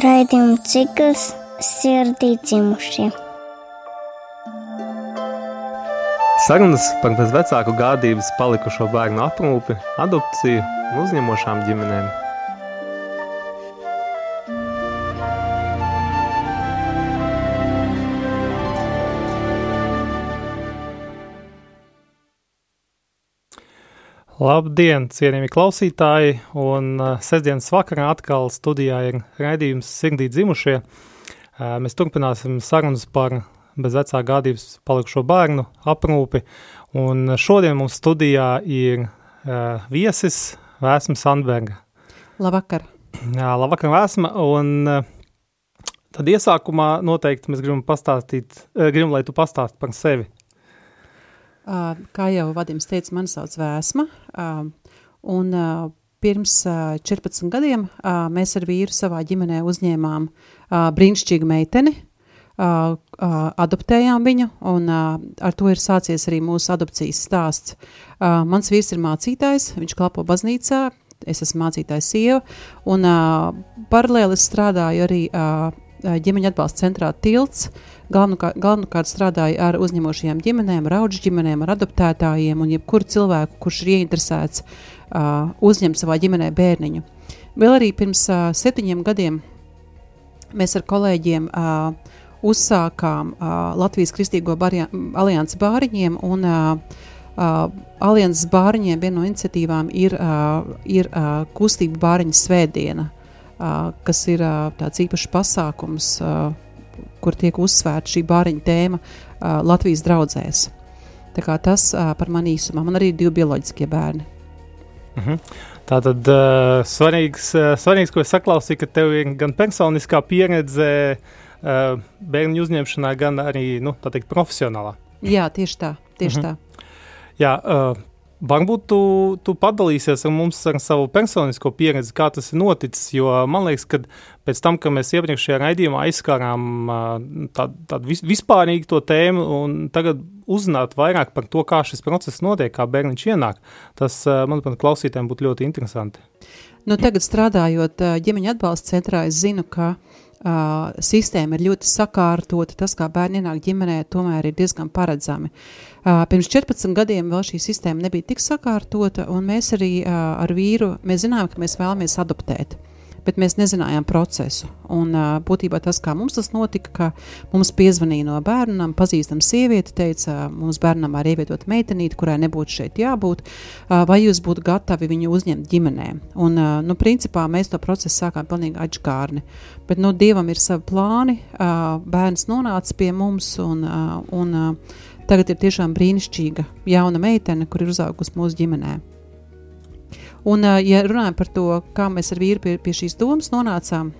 Raidījuma cikls sirdī dzimušie. Sarunas par bez vecāku gādības palikušo bērnu aprūpi, adopciju un uzņemošām ģimenēm. Labdien, cienījami klausītāji! Un uh, sestdienas vakarā atkal studijā ir raidījums Sirdī dzimušie. Uh, mēs turpināsim sarunas par bez vecā gādības palikušo bērnu aprūpi. Un šodien mums studijā ir uh, viesis Vēsma Sandberga. Labvakar! Jā, labvakar, Vēsma! Un uh, tad iesākumā noteikti mēs gribam pastāstīt, uh, gribam, lai tu pastāst par sevi. Kā jau Vadims teica, mani sauc Vēsma, un pirms uh, 14 gadiem mēs ar vīru savā ģimenē uzņēmām brīnišķīgu meiteni, adoptējām viņu, un ar to ir sācies arī mūsu adopcijas stāsts. Mans vīrs ir mācītājs, viņš kalpo baznīcā, es esmu mācītājs sieva, un paralēli es strādāju arī ģimeņa atbalsta centrā Tilts, galvenokārt, galvenokārt strādāja ar uzņemošajām ģimenēm, ar auģu ģimenēm, ar adoptētājiem un jebkuru cilvēku, kurš ir ieinteresēts uh, uzņemt savā ģimenē bērniņu. Vēl arī pirms uh, septiņiem gadiem mēs ar kolēģiem uh, uzsākām uh, Latvijas Kristīgo alianses bāriņiem un uh, Uh, Alianses bāriņiem viena no iniciatīvām ir, uh, ir uh, kustība bāriņa svētdiena, uh, kas ir uh, tāds īpašs pasākums, uh, kur tiek uzsvērta šī bāriņa tēma uh, Latvijas draudzēs. Tā kā tas uh, par mani īsumā. Man arī ir divi bioloģiskie bērni. Uh mhm. -huh. Tā tad uh, svarīgs, uh, svarīgs, ko es saklausīju, ka tev ir gan personiskā pieredze uh, bērnu uzņemšanā, gan arī, nu, teikt, profesionālā. Jā, tieši tā, tieši uh mhm. -huh. tā. Jā, uh, Varbūt tu, tu padalīsies ar mums ar savu personisko pieredzi, kā tas ir noticis. Jo man liekas, ka pēc tam, kad mēs iepriekšējā raidījumā aizskārām tādu tā vis, vispārīgu to tēmu, un tagad uzzināt vairāk par to, kā šis process notiek, kā bērniņš ienāk, tas, manuprāt, klausītājiem būtu ļoti interesanti. Nu, tagad strādājot ģimeņa atbalsta centrā, es zinu, ka uh, sistēma ir ļoti sakārtota, tas, kā bērni ienāk ģimenē, tomēr ir diezgan paredzami. Uh, pirms 14 gadiem vēl šī sistēma nebija tik sakārtota, un mēs arī uh, ar vīru mēs zinājām, ka mēs vēlamies adoptēt. Bet mēs nezinājām procesu. Un, būtībā tas, kā mums tas notika, ka mums piezvanīja no bērnam, pazīstama sieviete, teica, mums bērnam var ievietot meitenīti, kurai nebūtu šeit jābūt, vai jūs būtu gatavi viņu uzņemt ģimenē. Un, nu, principā mēs to procesu sākām pilnīgi atšķirīgi. Bet nu, dievam ir savi plāni, bērns nonāca pie mums un, un Tagad ir tiešām brīnišķīga jauna meitene, kur ir uzaugusi mūsu ģimenē. Un, ja runājam par to, kā mēs ar vīru pie, pie šīs domas nonācām,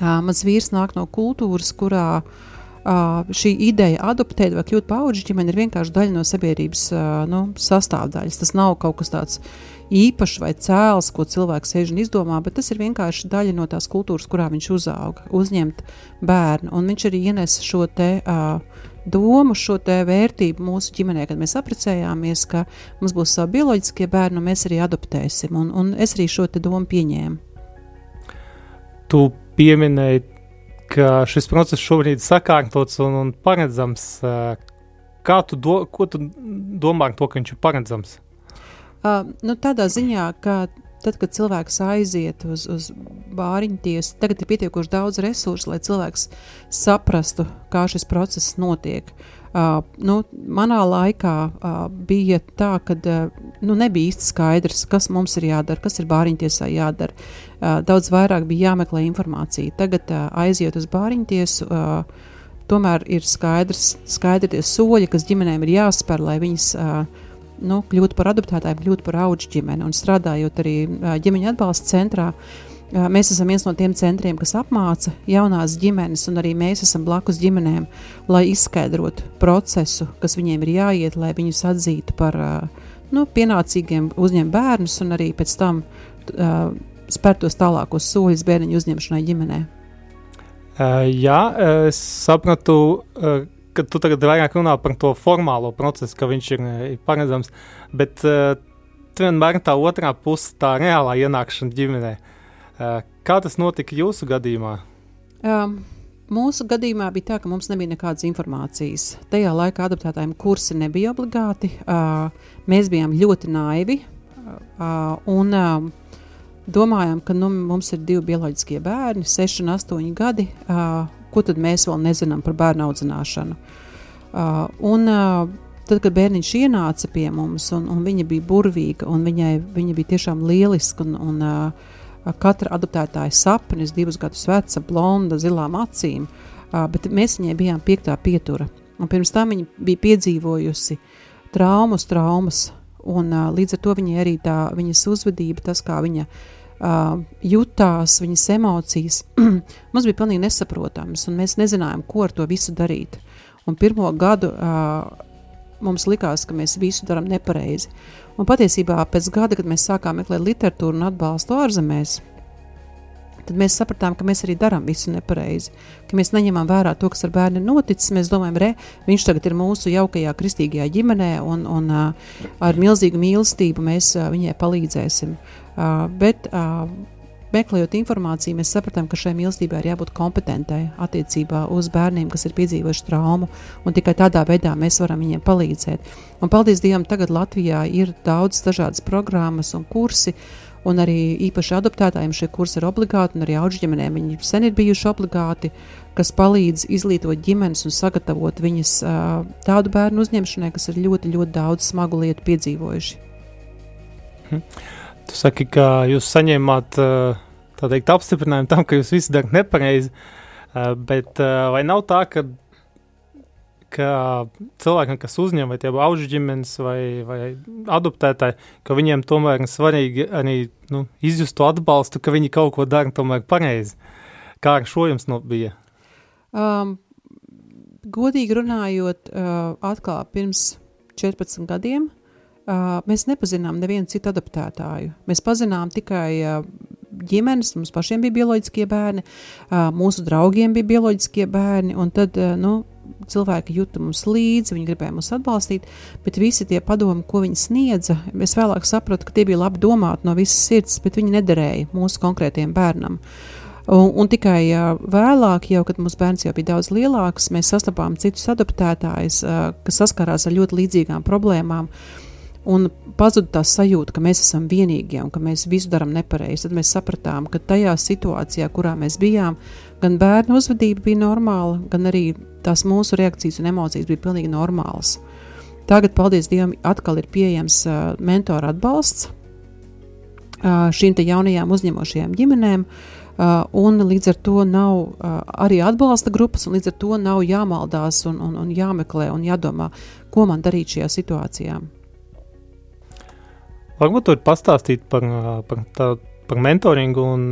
mans vīrs nāk no kultūras, kurā šī ideja adoptēt vai kļūt par augu ģimeni ir vienkārši daļa no sabiedrības nu, sastāvdaļas. Tas nav kaut kas tāds īpašs vai cēls, ko cilvēks sēž un izdomā, bet tas ir vienkārši daļa no tās kultūras, kurā viņš uzauga, uzņemt bērnu. Un viņš arī ienes šo te uh, domu, šo vērtību mūsu ģimenē, kad mēs apprecējāmies, ka mums būs savi bioloģiskie bērni, un mēs arī adoptēsim. Un, un es arī šo domu pieņēmu. Tu pieminēji, ka šis process šobrīd ir sakārtots un, un paredzams. Kā tu, do, tu domā ar to, ka viņš ir paredzams? Uh, nu, tādā ziņā, ka tad, kad cilvēks aiziet uz, uz bāriņu tiesu, tagad ir pietiekoši daudz resursu, lai cilvēks saprastu, kā šis process notiek. Uh, nu, manā laikā uh, bija tā, ka uh, nu, nebija īsti skaidrs, kas mums ir jādara, kas ir bāriņtiesā jādara. Uh, daudz vairāk bija jāmeklē informācija. Tagad, uh, aiziet uz bāriņtiesu, uh, tomēr ir skaidrs, skaidri tie soļi, kas ģimenēm ir jāspēr, lai viņas uh, nu, kļūt par adoptētājiem, kļūt par augu ģimeni. Un strādājot arī ģimeņa atbalsta centrā, mēs esam viens no tiem centriem, kas apmāca jaunās ģimenes, un arī mēs esam blakus ģimenēm, lai izskaidrotu procesu, kas viņiem ir jāiet, lai viņus atzītu par nu, pienācīgiem, uzņemt bērnus un arī pēc tam uh, spērtos tālākos soļus bērniņu uzņemšanai ģimenē. Uh, jā, es sapratu, uh, ka tu tagad vairāk runā par to formālo procesu, ka viņš ir, ir paredzams, bet uh, vienmēr tā otrā puse, tā reālā ienākšana ģimenē. Kā tas notika jūsu gadījumā? Um, Mūsu gadījumā bija tā, ka mums nebija nekādas informācijas. Tajā laikā adaptētājiem kursi nebija obligāti. Uh, mēs bijām ļoti naivi uh, un uh, domājām, ka nu, mums ir divi bioloģiskie bērni, 6 un 8 gadi. Uh, ko tad mēs vēl nezinām par bērnu audzināšanu? Uh, un, uh, Tad, kad bērniņš ienāca pie mums, un, un viņa bija burvīga, un viņai, viņa bija tiešām lieliska, un, un uh, katra adaptētāja sapnis, divus gadus veca, blonda, zilām acīm, bet mēs viņai bijām piektā pietura. Un pirms tam viņa bija piedzīvojusi traumas, traumas, un līdz ar to viņai arī tā viņas uzvedība, tas, kā viņa uh, jutās, viņas emocijas, mums bija pilnīgi nesaprotams, un mēs nezinājām, ko ar to visu darīt. Un pirmo gadu uh, mums likās, ka mēs visu darām nepareizi. Un patiesībā pēc gada, kad mēs sākām meklēt literatūru un atbalstu ārzemēs, tad mēs sapratām, ka mēs arī darām visu nepareizi. Ka mēs neņemam vērā to, kas ar bērnu ir noticis. Mēs domājam, re, viņš tagad ir mūsu jaukajā kristīgajā ģimenē, un, un uh, ar milzīgu mīlestību mēs uh, viņai palīdzēsim. Uh, bet uh, meklējot informāciju, mēs sapratām, ka šai mīlestībai ir jābūt kompetentai attiecībā uz bērniem, kas ir piedzīvojuši traumu, un tikai tādā veidā mēs varam viņiem palīdzēt. Un, paldies Dievam, tagad Latvijā ir daudz dažādas programmas un kursi. Un arī īpaši adaptētājiem šie kursi ir obligāti, un arī augu ģimenēm viņi sen ir bijuši obligāti, kas palīdz izglītot ģimenes un sagatavot viņas tādu bērnu uzņemšanai, kas ir ļoti, ļoti daudz smagu lietu piedzīvojuši. Hm. Tu saki, ka jūs saņēmāt teikt, apstiprinājumu tam, ka jūs visi darat nepareizi. Bet vai nav tā, ka, ka cilvēkam, kas uzņem vai tie augu ģimenes vai, vai adoptētāji, ka viņiem tomēr ir svarīgi arī nu, izjust to atbalstu, ka viņi kaut ko dara tomēr pareizi. Kā ar šo jums no bija? Um, godīgi runājot, uh, atkal pirms 14 gadiem uh, mēs nepazinām nevienu citu adaptētāju. Mēs pazinām tikai uh, ģimenes, mums pašiem bija bioloģiskie bērni, mūsu draugiem bija bioloģiskie bērni, un tad, nu, cilvēki juta mums līdzi, viņi gribēja mūs atbalstīt, bet visi tie padomi, ko viņi sniedza, es vēlāk sapratu, ka tie bija labi domāti no visas sirds, bet viņi nederēja mūsu konkrētiem bērnam. Un, un tikai uh, vēlāk, jau, kad mūsu bērns jau bija daudz lielāks, mēs sastapām citus adaptētājus, uh, kas saskarās ar ļoti līdzīgām problēmām. Uh, un pazuda tā sajūta, ka mēs esam vienīgie un ka mēs visu darām nepareizi. Tad mēs sapratām, ka tajā situācijā, kurā mēs bijām, gan bērnu uzvedība bija normāla, gan arī tās mūsu reakcijas un emocijas bija pilnīgi normālas. Tagad, paldies Dievam, atkal ir pieejams uh, mentora atbalsts uh, šīm jaunajām uzņemošajām ģimenēm. Uh, un līdz ar to nav uh, arī atbalsta grupas, un līdz ar to nav jāmaldās un, un, un jāmeklē un jādomā, ko man darīt šajā situācijā. Varbūt tur pastāstīt par, par, tā, par mentoringu un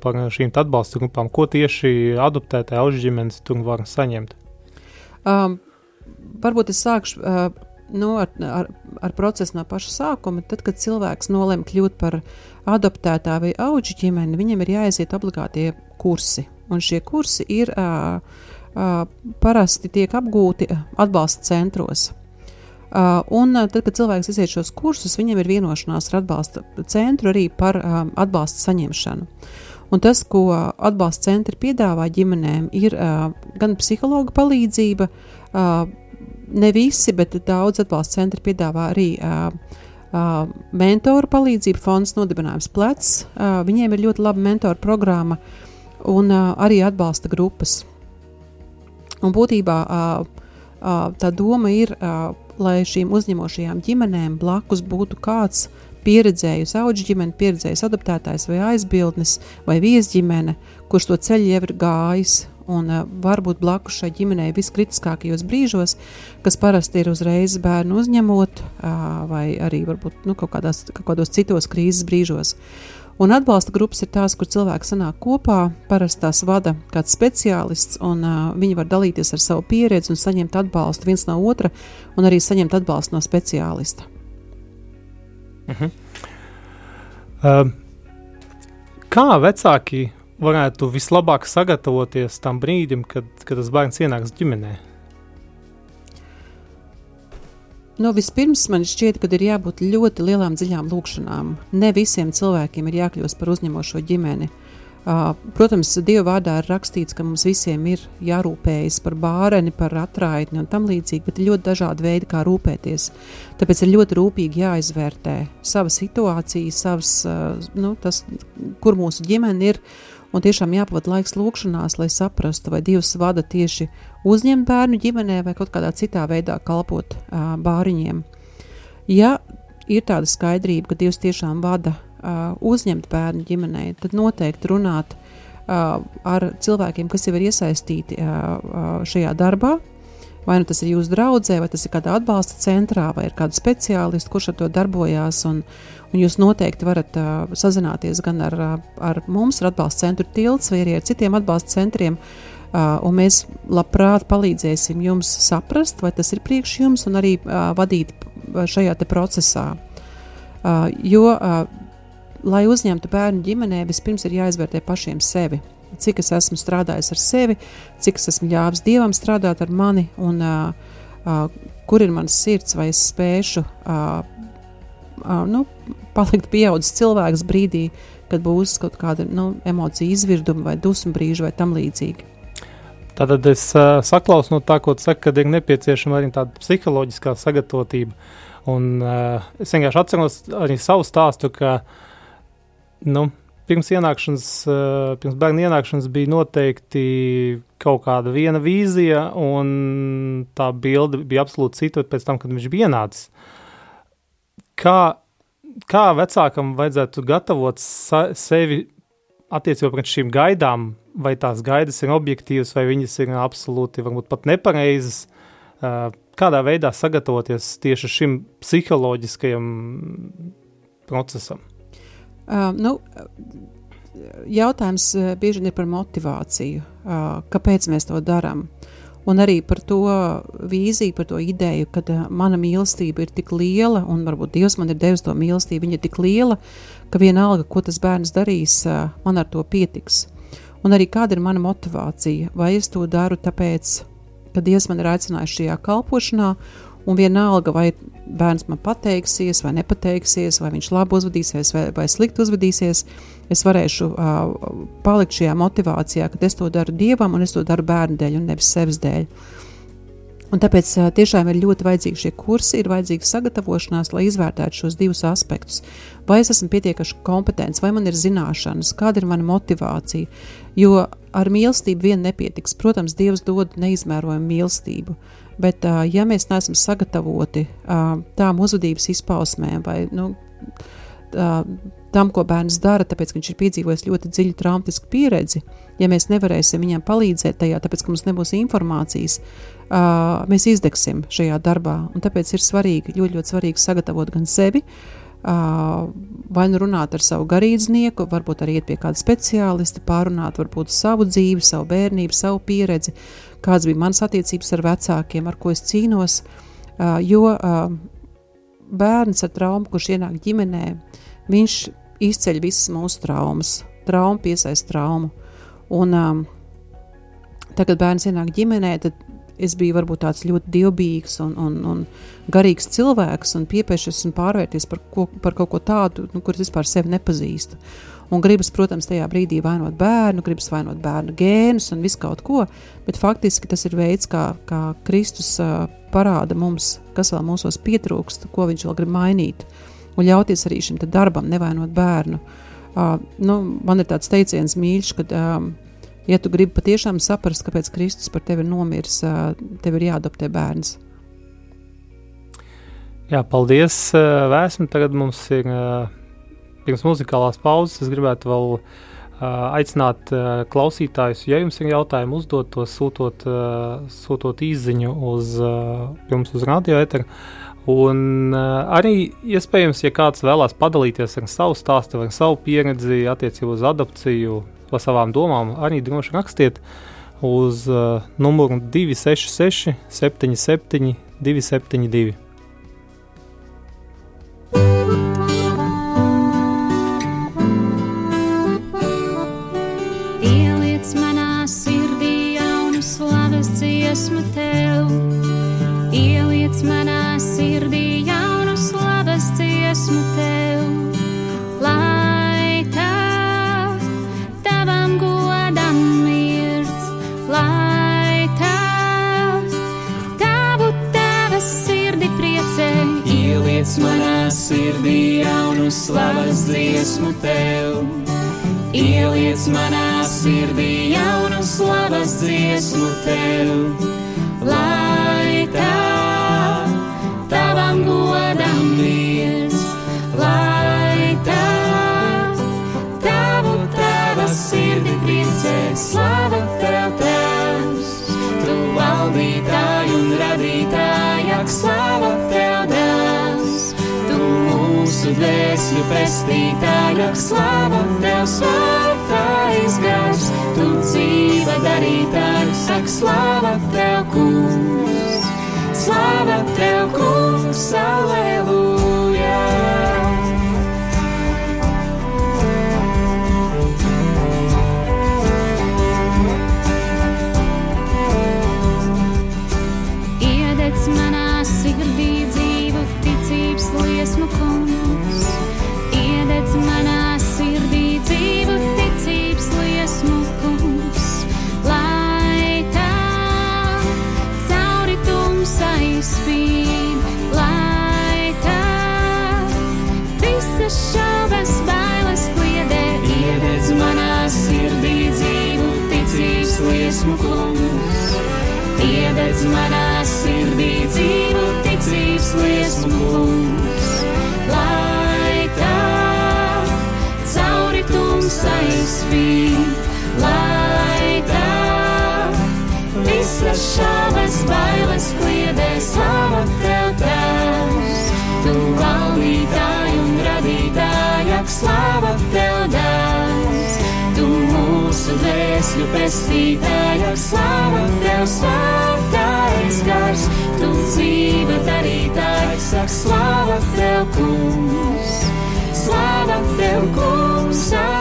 par šīm atbalsta grupām, ko tieši adoptētāji auga ģimenes tur var saņemt. Um, varbūt es sākšu uh, nu, ar, ar, ar procesu no paša sākuma. Tad, kad cilvēks nolem kļūt par adoptētāju vai auga ģimeni, viņam ir jāiziet obligātie kursi. Un šie kursi ir uh, uh, parasti tiek apgūti atbalsta centros. Uh, un uh, tad, kad cilvēks iziet šos kursus, viņam ir vienošanās ar atbalsta centru arī par um, atbalsta saņemšanu. Un tas, ko atbalsta centri piedāvā ģimenēm, ir uh, gan psihologa palīdzība, uh, ne visi, bet daudz atbalsta centri piedāvā arī uh, uh, mentoru palīdzību, fonds nodibinājums plecs. Uh, viņiem ir ļoti laba mentoru programma un uh, arī atbalsta grupas. Un būtībā uh, uh, tā doma ir uh, lai šīm uzņemošajām ģimenēm blakus būtu kāds pieredzējis auga ģimene, pieredzējis adaptētājs vai aizbildnis vai viesģimene, kurš to ceļu jau ir gājis un uh, varbūt blakus šai ģimenei viskritiskākajos brīžos, kas parasti ir uzreiz bērnu uzņemot, uh, vai arī varbūt nu, kaut, kādās, kaut kādos citos krīzes brīžos. Un atbalsta grupas ir tās, kur cilvēki sanāk kopā, parasti tās vada kāds speciālists, un uh, viņi var dalīties ar savu pieredzi un saņemt atbalstu viens no otra, un arī saņemt atbalstu no speciālista. Uh -huh. uh, kā vecāki varētu vislabāk sagatavoties tam brīdim, kad, kad tas bērns ienāks ģimenē? Nu, vispirms man šķiet, ka ir jābūt ļoti lielām dziļām lūkšanām. Ne visiem cilvēkiem ir jākļūst par uzņemošo ģimeni. Uh, protams, Dieva vārdā ir rakstīts, ka mums visiem ir jārūpējas par bērnu, par atraitni un tam līdzīgi, bet ir ļoti dažādi veidi, kā rūpēties. Tāpēc ir ļoti rūpīgi jāizvērtē sava situācija, savs, uh, nu, tas, kur mūsu ģimene ir. Un tiešām jāpavada laiks lūkšanās, lai saprastu, vai Dievs vada tieši uzņemt bērnu ģimenē vai kaut kādā citā veidā kalpot uh, bāriņiem. Ja ir tāda skaidrība, ka Dievs tiešām vada uh, uzņemt bērnu ģimenē, tad noteikti runāt uh, ar cilvēkiem, kas jau ir iesaistīti uh, uh, šajā darbā. Vai nu tas ir jūsu draugs, vai tas ir kādā atbalsta centrā, vai ir kāda speciālista, kurš ar to darbojās. Un, un jūs noteikti varat uh, sazināties gan ar, ar mums, ar atbalsta centru tilts, vai arī ar citiem atbalsta centriem. Uh, mēs labprāt palīdzēsim jums saprast, vai tas ir priekš jums, un arī uh, vadīt šajā procesā. Uh, jo uh, lai uzņemtu bērnu ģimenē, vispirms ir jāizvērtē pašiem sevi. Cik es esmu strādājis ar sevi, cik es esmu ļāvis dievam strādāt ar mani, un uh, uh, kur ir mans sirds, vai es spēšu uh, uh, nu, palikt pieaugušs cilvēks brīdī, kad būs kaut kāda nu, emocija izvirduma vai dusmu brīža vai tam līdzīgi. Tātad es uh, saklausu no tā, ko tu saki, kad ir nepieciešama arī tāda psiholoģiskā sagatavotība. Un, uh, es vienkārši atceros arī savu stāstu, ka nu, pirms ienākšanas, eh, pirms bērna ienākšanas bija noteikti kaut kāda viena vīzija, un tā bilde bija absolūti cita pēc tam, kad viņš bija ienācis. Kā, kā vecākam vajadzētu gatavot sa, sevi attiecībā pret šīm gaidām, vai tās gaidas ir objektīvas, vai viņas ir absolūti, varbūt pat nepareizas, eh, kādā veidā sagatavoties tieši šim psiholoģiskajam procesam? Uh, nu, jautājums bieži ir par motivāciju, uh, kāpēc mēs to darām. Un arī par to vīziju, par to ideju, ka uh, mana mīlestība ir tik liela, un varbūt Dievs man ir devis to mīlestību, viņa ir tik liela, ka vienalga, ko tas bērns darīs, uh, man ar to pietiks. Un arī kāda ir mana motivācija? Vai es to daru tāpēc, ka Dievs man ir aicinājis šajā kalpošanā, Un vienalga, vai bērns man pateiksies, vai nepateiksies, vai viņš labi uzvedīsies, vai, vai slikti uzvedīsies, es varēšu uh, palikt šajā motivācijā, ka es to daru dievam un es to daru bērnu dēļ un nevis sevis dēļ. Un tāpēc tiešām ir ļoti vajadzīgi šie kursi, ir vajadzīga sagatavošanās, lai izvērtētu šos divus aspektus. Vai es esmu pietiekami kompetents, vai man ir zināšanas, kāda ir mana motivācija. Jo ar mīlestību vien nepietiks. Protams, Dievs dod neizmērojamu mīlestību. Bet, ja mēs neesam sagatavoti tām uzvedības izpausmēm vai nu, tam, ko bērns dara, tāpēc, ka viņš ir piedzīvojis ļoti dziļu traumatisku pieredzi, ja mēs nevarēsim viņam palīdzēt tajā, tāpēc, ka mums nebūs informācijas, mēs izdegsim šajā darbā. Un tāpēc ir svarīgi, ļoti, ļoti svarīgi sagatavot gan sevi, vai nu runāt ar savu garīdznieku, varbūt arī iet pie kāda speciālista, pārunāt varbūt savu dzīvi, savu bērnību, savu pieredzi, kādas bija manas attiecības ar vecākiem, ar ko es cīnos. Jo bērns ar traumu, kurš ienāk ģimenē, viņš izceļ visas mūsu traumas. Trauma piesaista traumu. Un, tad, kad bērns ienāk ģimenē, tad es biju varbūt tāds ļoti dievbijīgs un, un, un garīgs cilvēks, un piepiešies un pārvērties par, ko, par kaut ko tādu, nu, kurus vispār sevi nepazīstu. Un gribas, protams, tajā brīdī vainot bērnu, gribas vainot bērnu gēnus un visu kaut ko, bet faktiski tas ir veids, kā, kā Kristus uh, parāda mums, kas vēl mūsos pietrūkst, ko viņš vēl grib mainīt. Un ļauties arī šim darbam, nevainot bērnu. Uh, nu, man ir tāds teiciens mīļš, ka, um, ja tu gribi patiešām saprast, kāpēc Kristus par tevi ir nomiris, tev ir jāadoptē bērns. Jā, paldies, Vēsmu. Tagad mums ir pirms muzikālās pauzes es gribētu vēl aicināt klausītājus, ja jums ir jautājumi, uzdot to sūtot, sūtot īsiņu uz, jums uz radio eteru. Un arī iespējams, ja kāds vēlās padalīties ar savu stāstu, ar savu pieredzi attiecībā uz adopciju, par savām domām, arī droši rakstiet uz uh, numuru 266 77 272. Sirdī jaunu slavas dziesmu tev. Ieliec manā sirdī jaunu slavas dziesmu tev. Lai tā tavam godam vies, lai tā tavu tava sirdi priecē, slava tev tevs. Tu valdītāji un radītāji, ak dvēsļu pestītāji, ak slava tev svētais gars. Tu dzīva darītājs, ak slava tev kungs. Slava tev kungs, aleluja! Iededz manā sirdī dzīvu ticības liesmu kungs. Liesmu kungs. Iededz manā sirdī dzīvu ticības liesmu kungs. Lai tā cauri tumsai spīd, lai tā visas šāvas bailes kliedē slava tev tēvs. Tu valdītāji un radītāji, slava tev dēls. Mūsu dvēsļu pestītāji, ak slava tev svētais gars. Tu dzīve darītājs, ak slava tev kungs. Slava tev kungs, aleluja!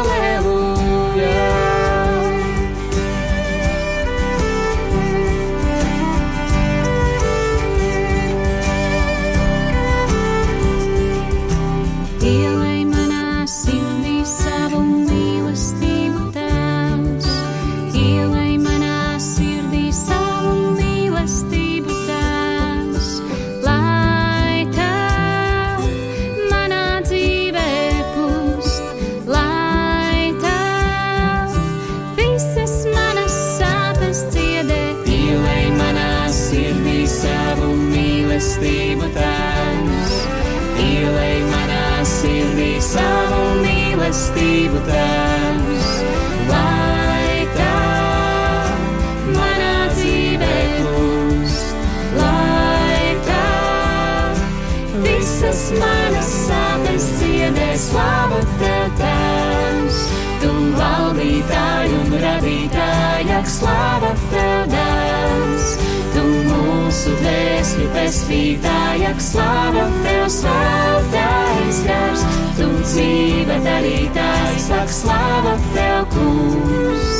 Slava tev, dēls. Tu mūsu dvēsļu pestītāji, ak slava tev, svētais gars. Tu dzīve darītājs, ak slava tev, kungs.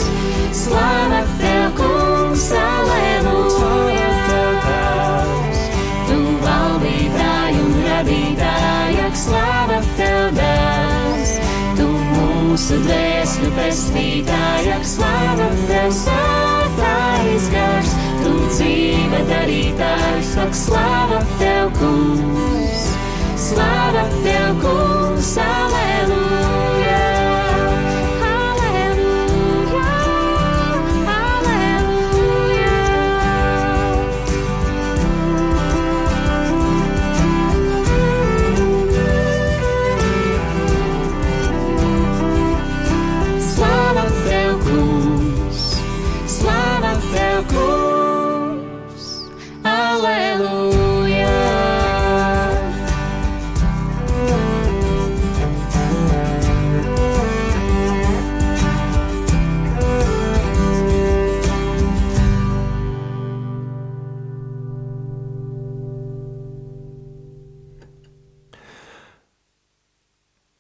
Slava tev, kungs, aleluja, mūsu dvēsļu pestītāji, ak slava tev, svētais gars. Tu dzīve darītājs, ak slava tev, kungs. Slava tev, kungs, aleluja!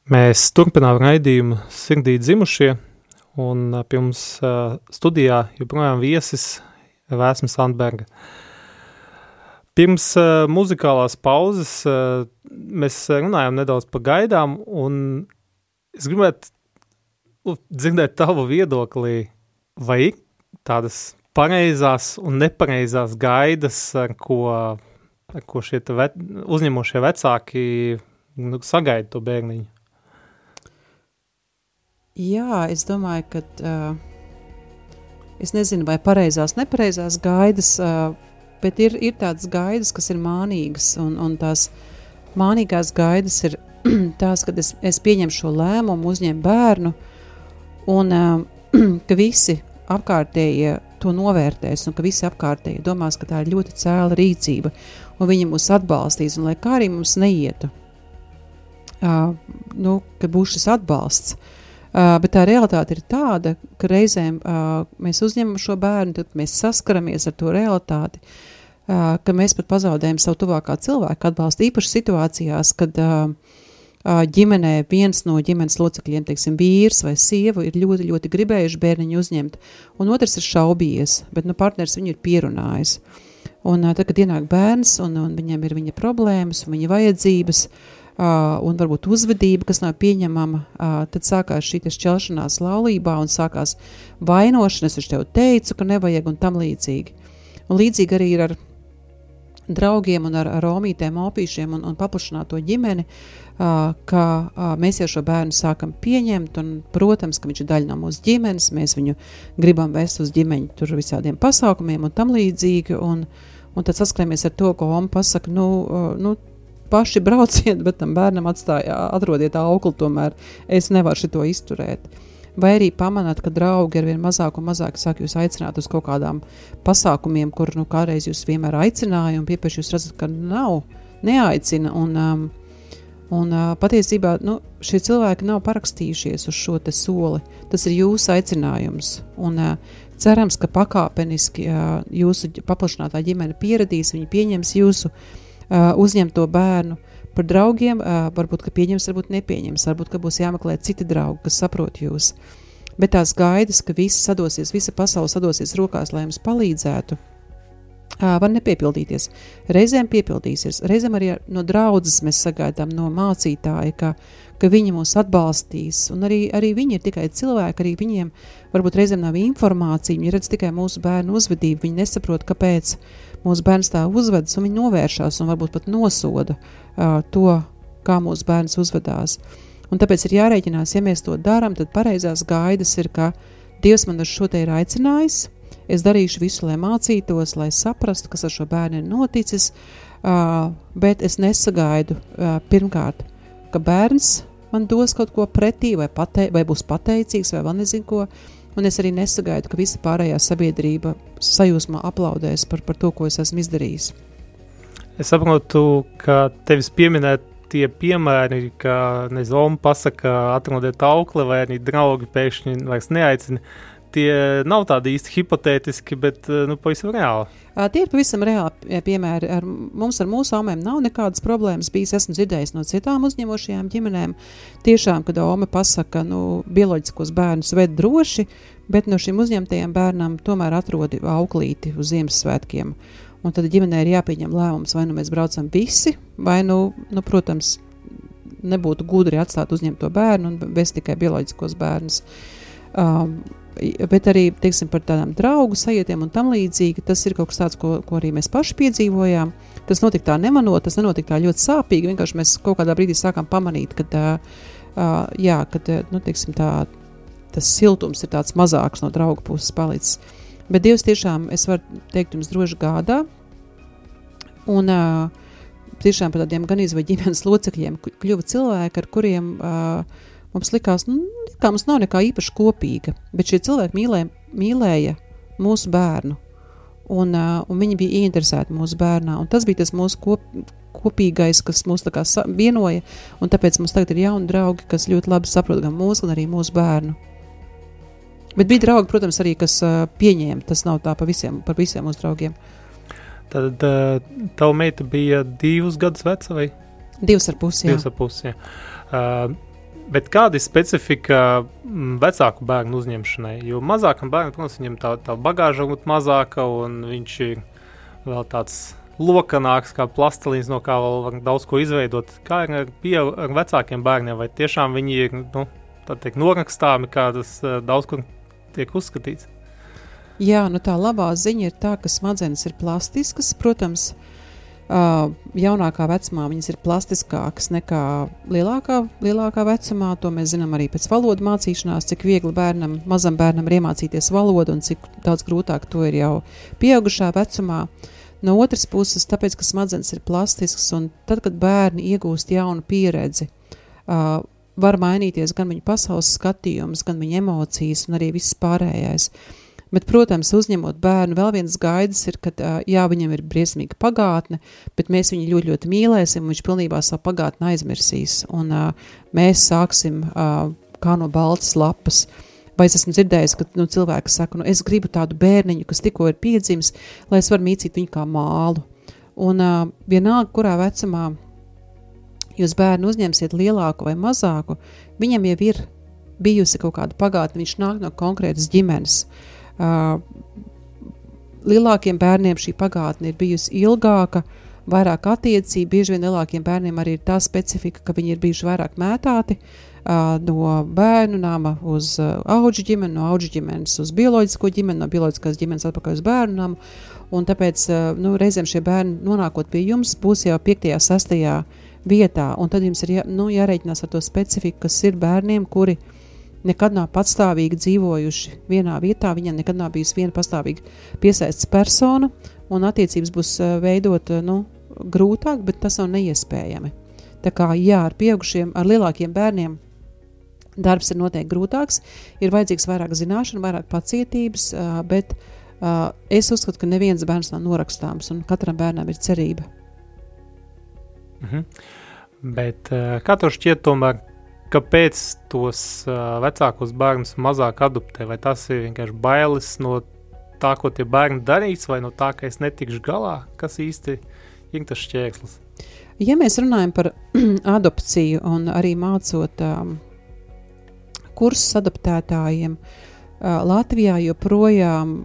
Mēs turpinām raidījumu sirdī dzimušie, un pie mums ā, studijā joprojām viesis Vēsmas Sandberga. Pirms uh, muzikālās pauzes uh, mēs runājām nedaudz par gaidām, un es gribētu u- dzirdēt tavu viedoklī, vai ir tādas pareizās un nepareizās gaidas, ar ko, ar ko šie ve uzņemošie vecāki nu, sagaida to bērniņu. Jā, es domāju, ka uh, es nezinu, vai pareizās, nepareizās gaidas, uh, bet ir, ir tādas gaidas, kas ir mānīgas, un, un tās mānīgās gaidas ir tās, kad es, es pieņemu šo lēmumu, uzņemu bērnu, un uh, ka visi apkārtējie to novērtēs, un ka visi apkārtējie domās, ka tā ir ļoti cēla rīcība, un viņi mūs atbalstīs, un lai kā arī mums neietu, uh, nu, ka būs šis atbalsts. Uh, bet tā realitāte ir tāda, ka reizēm uh, mēs uzņemam šo bērnu, tad mēs saskaramies ar to realitāti, uh, ka mēs pat pazaudējam savu tuvākā cilvēka atbalstu. Īpaši situācijās, kad uh, uh, ģimenē viens no ģimenes locekļiem, teiksim, vīrs vai sieva, ir ļoti, ļoti gribējuši bērniņu uzņemt, un otrs ir šaubījies, bet nu, partneris viņu ir pierunājis. Un uh, tad, kad ienāk bērns, un, un viņam ir viņa problēmas un viņa vajadzības, uh, uh, un varbūt uzvedība, kas nav pieņemama, tad sākās šī šķelšanās laulībā un sākās vainošana. Es tev teicu, ka nevajag un tam līdzīgi. Un līdzīgi arī ir ar draugiem un ar, ar romītēm, opīšiem un, un paplašināto ģimeni, ka mēs jau šo bērnu sākam pieņemt, un, protams, ka viņš ir daļa no mūsu ģimenes, mēs viņu gribam vest uz ģimeņu tur visādiem pasākumiem un tam līdzīgi, un, un tad saskaramies ar to, ko Oma pasaka, nu, nu paši brauciet, bet tam bērnam atstāja, atrodiet auklu, tomēr es nevaru šito izturēt. Vai arī pamanāt, ka draugi ar vien mazāk un mazāk sāk jūs aicināt uz kaut kādām pasākumiem, kur nu kādreiz jūs vienmēr aicinājāt, un piepeši jūs redzat, ka nav, neaicina. Un, um, un uh, patiesībā nu, šie cilvēki nav parakstījušies uz šo soli. Tas ir jūsu aicinājums. Un, uh, cerams, ka pakāpeniski uh, jūsu paplašinātā ģimene pieradīs, viņi pieņems jūsu uh, uzņemt to bērnu par draugiem, uh, varbūt, ka pieņems, varbūt nepieņems, varbūt, ka būs jāmeklē citi draugi, kas saprot jūs. Bet tās gaidas, ka visi sadosies, visa pasaule sadosies rokās, lai jums palīdzētu, uh, var nepiepildīties. Reizēm piepildīsies, reizēm arī no draudzes mēs sagaidām no mācītāja, ka, ka viņi mūs atbalstīs, un arī, arī viņi ir tikai cilvēki, arī viņiem varbūt reizēm nav informācija, viņi redz tikai mūsu bērnu uzvedību, viņi nesaprot, kāpēc mūsu bērns tā uzvedas, un viņi novēršas un varbūt pat nosoda uh, to, kā mūsu bērns uzvedās. Un tāpēc ir jārēķinās, ja mēs to darām, tad pareizās gaidas ir, ka Dievs man uz šo te ir aicinājis. Es darīšu visu, lai mācītos, lai saprastu, kas ar šo bērnu ir noticis, uh, bet es nesagaidu uh, pirmkārt, ka bērns man dos kaut ko pretī, vai, pate vai būs pateicīgs, vai vēl nezinu ko. Un es arī nesagaidu, ka visa pārējā sabiedrība sajūsmā aplaudēs par, par to, ko es esmu izdarījis. Es saprotu, ka tevis pieminēt tie piemēri, ka nezinu, pasaka, atrodiet aukli vai arī draugi pēkšņi vairs neaicina. Tie nav tādi īsti hipotētiski, bet nu, pavisam reāli. Tie ir pavisam reāli piemēri. Ar, mums ar mūsu omēm nav nekādas problēmas. Bijis, esmu dzirdējis no citām uzņemošajām ģimenēm. Tiešām, kad ome pasaka, nu, bioloģiskos bērnus ved droši, bet no šiem uzņemtajiem bērnam tomēr atrodi auklīti uz Ziemassvētkiem. Un tad ģimenē ir jāpieņem lēmums, vai nu mēs braucam visi, vai nu, nu protams, nebūtu gudri atstāt uzņemto bērnu un vest tikai bioloģiskos bērnus. Um, bet arī teiksim, par tādām draugu sajietiem un tam līdzīgi. Tas ir kaut kas tāds, ko, ko arī mēs paši piedzīvojām. Tas notika tā nemanot, tas nenotika tā ļoti sāpīgi. Vienkārši mēs kaut kādā brīdī sākām pamanīt, ka tā, jā, kad, nu, teiksim, tā, tas siltums ir tāds mazāks no draugu puses palicis. Bet Dievs tiešām, es varu teikt, jums droši gādā. Un tiešām par tādiem gan izvairīgiem ģimenes locekļiem kļuva cilvēki, ar kuriem uh, Mums likās, nu, ka mums nav nekā īpaši kopīga, bet šie cilvēki mīlē, mīlēja mūsu bērnu. Un, uh, un viņi bija ieinteresēti mūsu bērnā. Tas bija tas mūsu kop, kopīgais, kas mūs vienoja. Tāpēc mums tagad ir jauni draugi, kas ļoti labi saprot gan mūsu, gan arī mūsu bērnu. Bet bija draugi, protams, arī kas uh, pieņēma. Tas nav tā pa visiem, par visiem mūsu draugiem. Tad uh, tava meita bija divus gadus veca vai? Divas ar pusi. Divas ar pusi. Uh, Bet kāda ir specifika mm, vecāku bērnu uzņemšanai? Jo mazākam bērnam, protams, viņam tā, tā bagāža ir mazāka, un viņš ir vēl tāds lokanāks, kā plastelīns, no kā vēl daudz ko izveidot. Kā ir ar, pie, ar vecākiem bērniem? Vai tiešām viņi ir nu, teikt, norakstāmi, kā tas uh, daudz kur tiek uzskatīts? Jā, nu tā labā ziņa ir tā, ka smadzenes ir plastiskas. Protams, Uh, jaunākā vecumā viņas ir plastiskākas nekā lielākā, lielākā vecumā. To mēs zinām arī pēc valodu mācīšanās, cik viegli bērnam, mazam bērnam ir iemācīties valodu un cik daudz grūtāk to ir jau pieaugušā vecumā. No otras puses, tāpēc, ka smadzenes ir plastiskas, un tad, kad bērni iegūst jaunu pieredzi, uh, var mainīties gan viņa pasaules skatījums, gan viņa emocijas un arī viss pārējais. Bet, protams, uzņemot bērnu, vēl viens gaidas ir, ka jā, viņam ir briesmīga pagātne, bet mēs viņu ļoti, ļoti mīlēsim, un viņš pilnībā savu pagātni aizmirsīs. Un uh, mēs sāksim uh, kā no baltas lapas. Vai es esmu dzirdējis, ka nu, cilvēki saka, nu, es gribu tādu bērniņu, kas tikko ir piedzimis, lai es varu mīcīt viņu kā mālu. Un uh, vienalga, kurā vecumā jūs bērnu uzņemsiet lielāku vai mazāku, viņam jau ir bijusi kaut kāda pagātne, viņš nāk no konkrētas ģimenes. Uh, Uh, lielākiem bērniem šī pagātne ir bijusi ilgāka, vairāk attiecību. Bieži vien lielākiem bērniem arī ir tā specifika, ka viņi ir bijuši vairāk mētāti uh, no bērnu nama uz uh, augu ģimeni, no augu ģimenes uz bioloģisko ģimeni, no bioloģiskās ģimenes atpakaļ uz bērnu namu. Un tāpēc nu, reizēm šie bērni, nonākot pie jums, būs jau 5. un 6. vietā. Un tad jums ir jā, nu, jārēķinās ar to specifiku, kas ir bērniem, kuri ir nekad nav patstāvīgi dzīvojuši vienā vietā, viņam nekad nav bijusi viena pastāvīga piesaistes persona, un attiecības būs eh, veidot eh, nu, grūtāk, bet tas nav neiespējami. Tā kā jā, ar pieaugušiem, ar lielākiem bērniem darbs ir noteikti grūtāks, ir vajadzīgs vairāk zināšanu, vairāk pacietības, eh, bet es uzskatu, ka neviens bērns nav norakstāms, un katram bērnam ir cerība. Mhm. Bet kā tev šķiet, tomēr, kāpēc tos uh, vecākos bērnus mazāk adoptē? Vai tas ir vienkārši bailes no tā, ko tie bērni darīs, vai no tā, ka es netikšu galā? Kas īsti ir tas šķērslis? Ja mēs runājam par adopciju un arī mācot um, kursus adaptētājiem, uh, Latvijā joprojām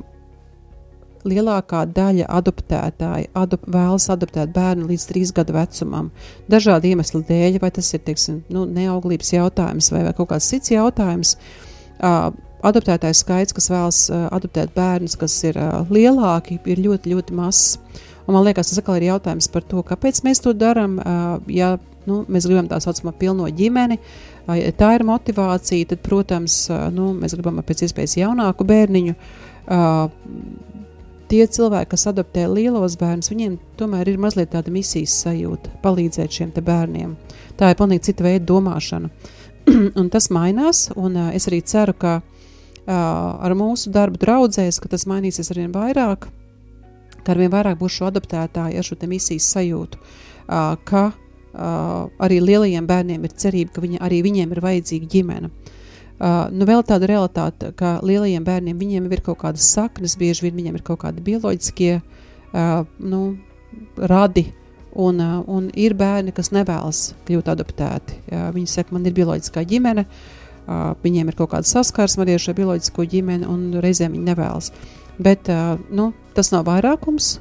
lielākā daļa adoptētāji adop, vēlas adoptēt bērnu līdz trīs gadu vecumam. Dažādu iemeslu dēļ, vai tas ir teiksim, nu, neauglības jautājums vai, vai kaut kāds cits jautājums. Uh, adoptētāju skaits, kas vēlas uh, adoptēt bērnus, kas ir uh, lielāki, ir ļoti, ļoti mazs. Un man liekas, tas atkal ir jautājums par to, kāpēc mēs to darām. Ja nu, mēs gribam tā saucamo pilno ģimeni, ja tā ir motivācija, tad, protams, nu, mēs gribam pēc iespējas jaunāku bērniņu. Tie cilvēki, kas adoptē lielos bērnus, viņiem tomēr ir mazliet tāda misijas sajūta, palīdzēt šiem bērniem. Tā ir pilnīgi cita veida domāšana. un tas mainās, un uh, es arī ceru, ka uh, ar mūsu darbu draudzēs, ka tas mainīsies arvien vairāk, ka arvien vairāk būs šo adoptētāju ar šo misijas sajūtu, uh, ka uh, arī lielajiem bērniem ir cerība, ka viņi, arī viņiem ir vajadzīga ģimene. Uh, Uh, nu, vēl tāda realitāte, ka lielajiem bērniem viņiem ir kaut kādas saknes, bieži vien viņiem ir kaut kādi bioloģiskie uh, nu, radi. Un, uh, un ir bērni, kas nevēlas kļūt adoptēti. Uh, viņi saka, man ir bioloģiskā ģimene, uh, viņiem ir kaut kāda saskarsme ar šo bioloģisko ģimeni, un reizēm viņi nevēlas. Bet uh, nu, tas nav vairākums.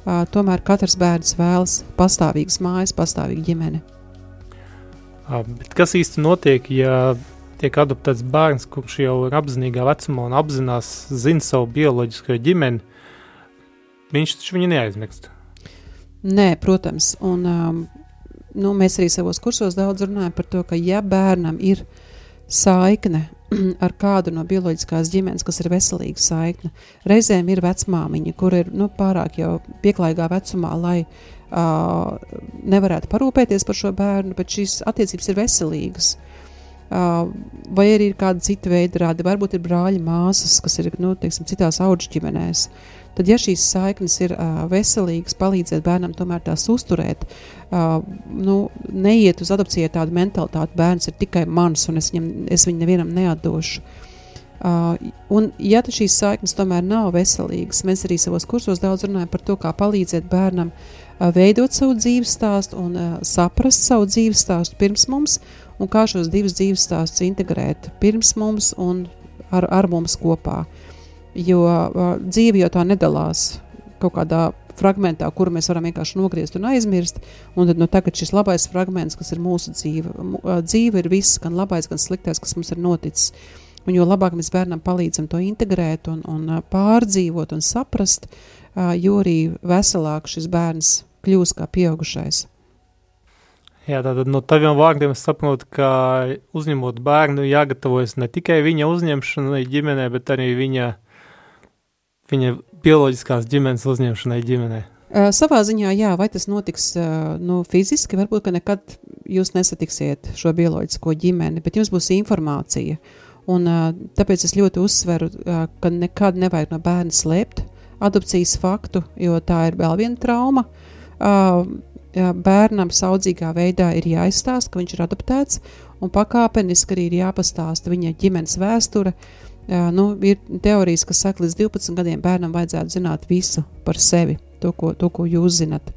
Uh, tomēr katrs bērns vēlas pastāvīgas mājas, pastāvīgu ģimeni. Uh, kas īsti notiek, ja tiek adoptēts bērns, kurš jau ir apzinīgā vecumā un apzinās, zina savu bioloģisko ģimeni, viņš taču viņu neaizmirst. Nē, protams. Un, um, nu, mēs arī savos kursos daudz runājam par to, ka ja bērnam ir saikne ar kādu no bioloģiskās ģimenes, kas ir veselīga saikne, reizēm ir vecmāmiņa, kur ir nu, pārāk jau pieklājīgā vecumā, lai uh, nevarētu parūpēties par šo bērnu, bet šīs attiecības ir veselīgas. Uh, vai arī ir kāda cita veida rādi, varbūt ir brāļi, māsas, kas ir nu, teiksim, citās augu ģimenēs. Tad, ja šīs saiknes ir uh, veselīgas, palīdzēt bērnam tomēr tās uzturēt, uh, nu, neiet uz adopciju tādu mentalitāti, bērns ir tikai mans un es, viņam, es viņu nevienam neatdošu. Uh, un, ja šīs saiknes tomēr nav veselīgas, mēs arī savos kursos daudz runājam par to, kā palīdzēt bērnam uh, veidot savu dzīves stāstu un uh, saprast savu dzīves stāstu pirms mums, un kā šos divus dzīves stāstus integrēt pirms mums un ar, ar mums kopā. Jo uh, dzīve jau tā nedalās kaut kādā fragmentā, kuru mēs varam vienkārši nogriezt un aizmirst. Un tad, nu, tagad šis labais fragments, kas ir mūsu dzīve, dzīve ir viss, gan labais, gan sliktais, kas mums ir noticis. Un jo labāk mēs bērnam palīdzam to integrēt un, un pārdzīvot un saprast, jo arī veselāk šis bērns kļūst kā pieaugušais. Jā, tātad no taviem vārdiem es saprotu, ka uzņemot bērnu jāgatavojas ne tikai viņa uzņemšanai ģimenē, bet arī viņa, viņa bioloģiskās ģimenes uzņemšanai ģimenē. Uh, savā ziņā, jā, vai tas notiks uh, nu, fiziski, varbūt ka nekad jūs nesatiksiet šo bioloģisko ģimeni, bet jums būs informācija. Un, uh, tāpēc es ļoti uzsveru, ka nekad nevajag no bērna slēpt adopcijas faktu, jo tā ir vēl viena trauma. Uh, bērnam saudzīgā veidā ir jāizstāsta, ka viņš ir adoptēts, un pakāpeniski arī ir jāpastāsta viņa ģimenes vēsture. Nu, ir teorijas, kas saka, līdz 12 gadiem bērnam vajadzētu zināt visu par sevi, to, ko, to, ko jūs zinat.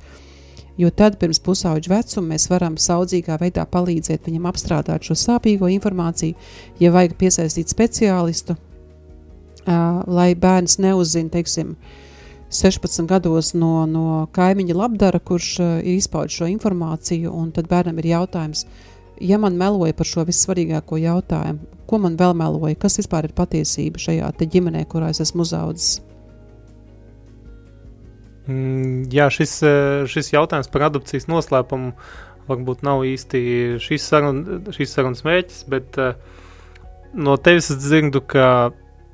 Jo tad, pirms pusauģa vecuma, mēs varam saudzīgā veidā palīdzēt viņam apstrādāt šo sāpīgo informāciju, ja vajag piesaistīt speciālistu, uh, lai bērns neuzzina, teiksim, 16 gados no, no kaimiņa labdara, kurš ir izpaudis šo informāciju, un tad bērnam ir jautājums, ja man meloja par šo vissvarīgāko jautājumu, ko man vēl meloja, kas vispār ir patiesība šajā ģimenē, kurā es esmu uzaudzis. Mm, jā, šis, eh, šis jautājums par adopcijas noslēpumu varbūt nav īsti šīs, sarun, šīs sarunas mērķis, bet uh, no tevis es dzirdu, ka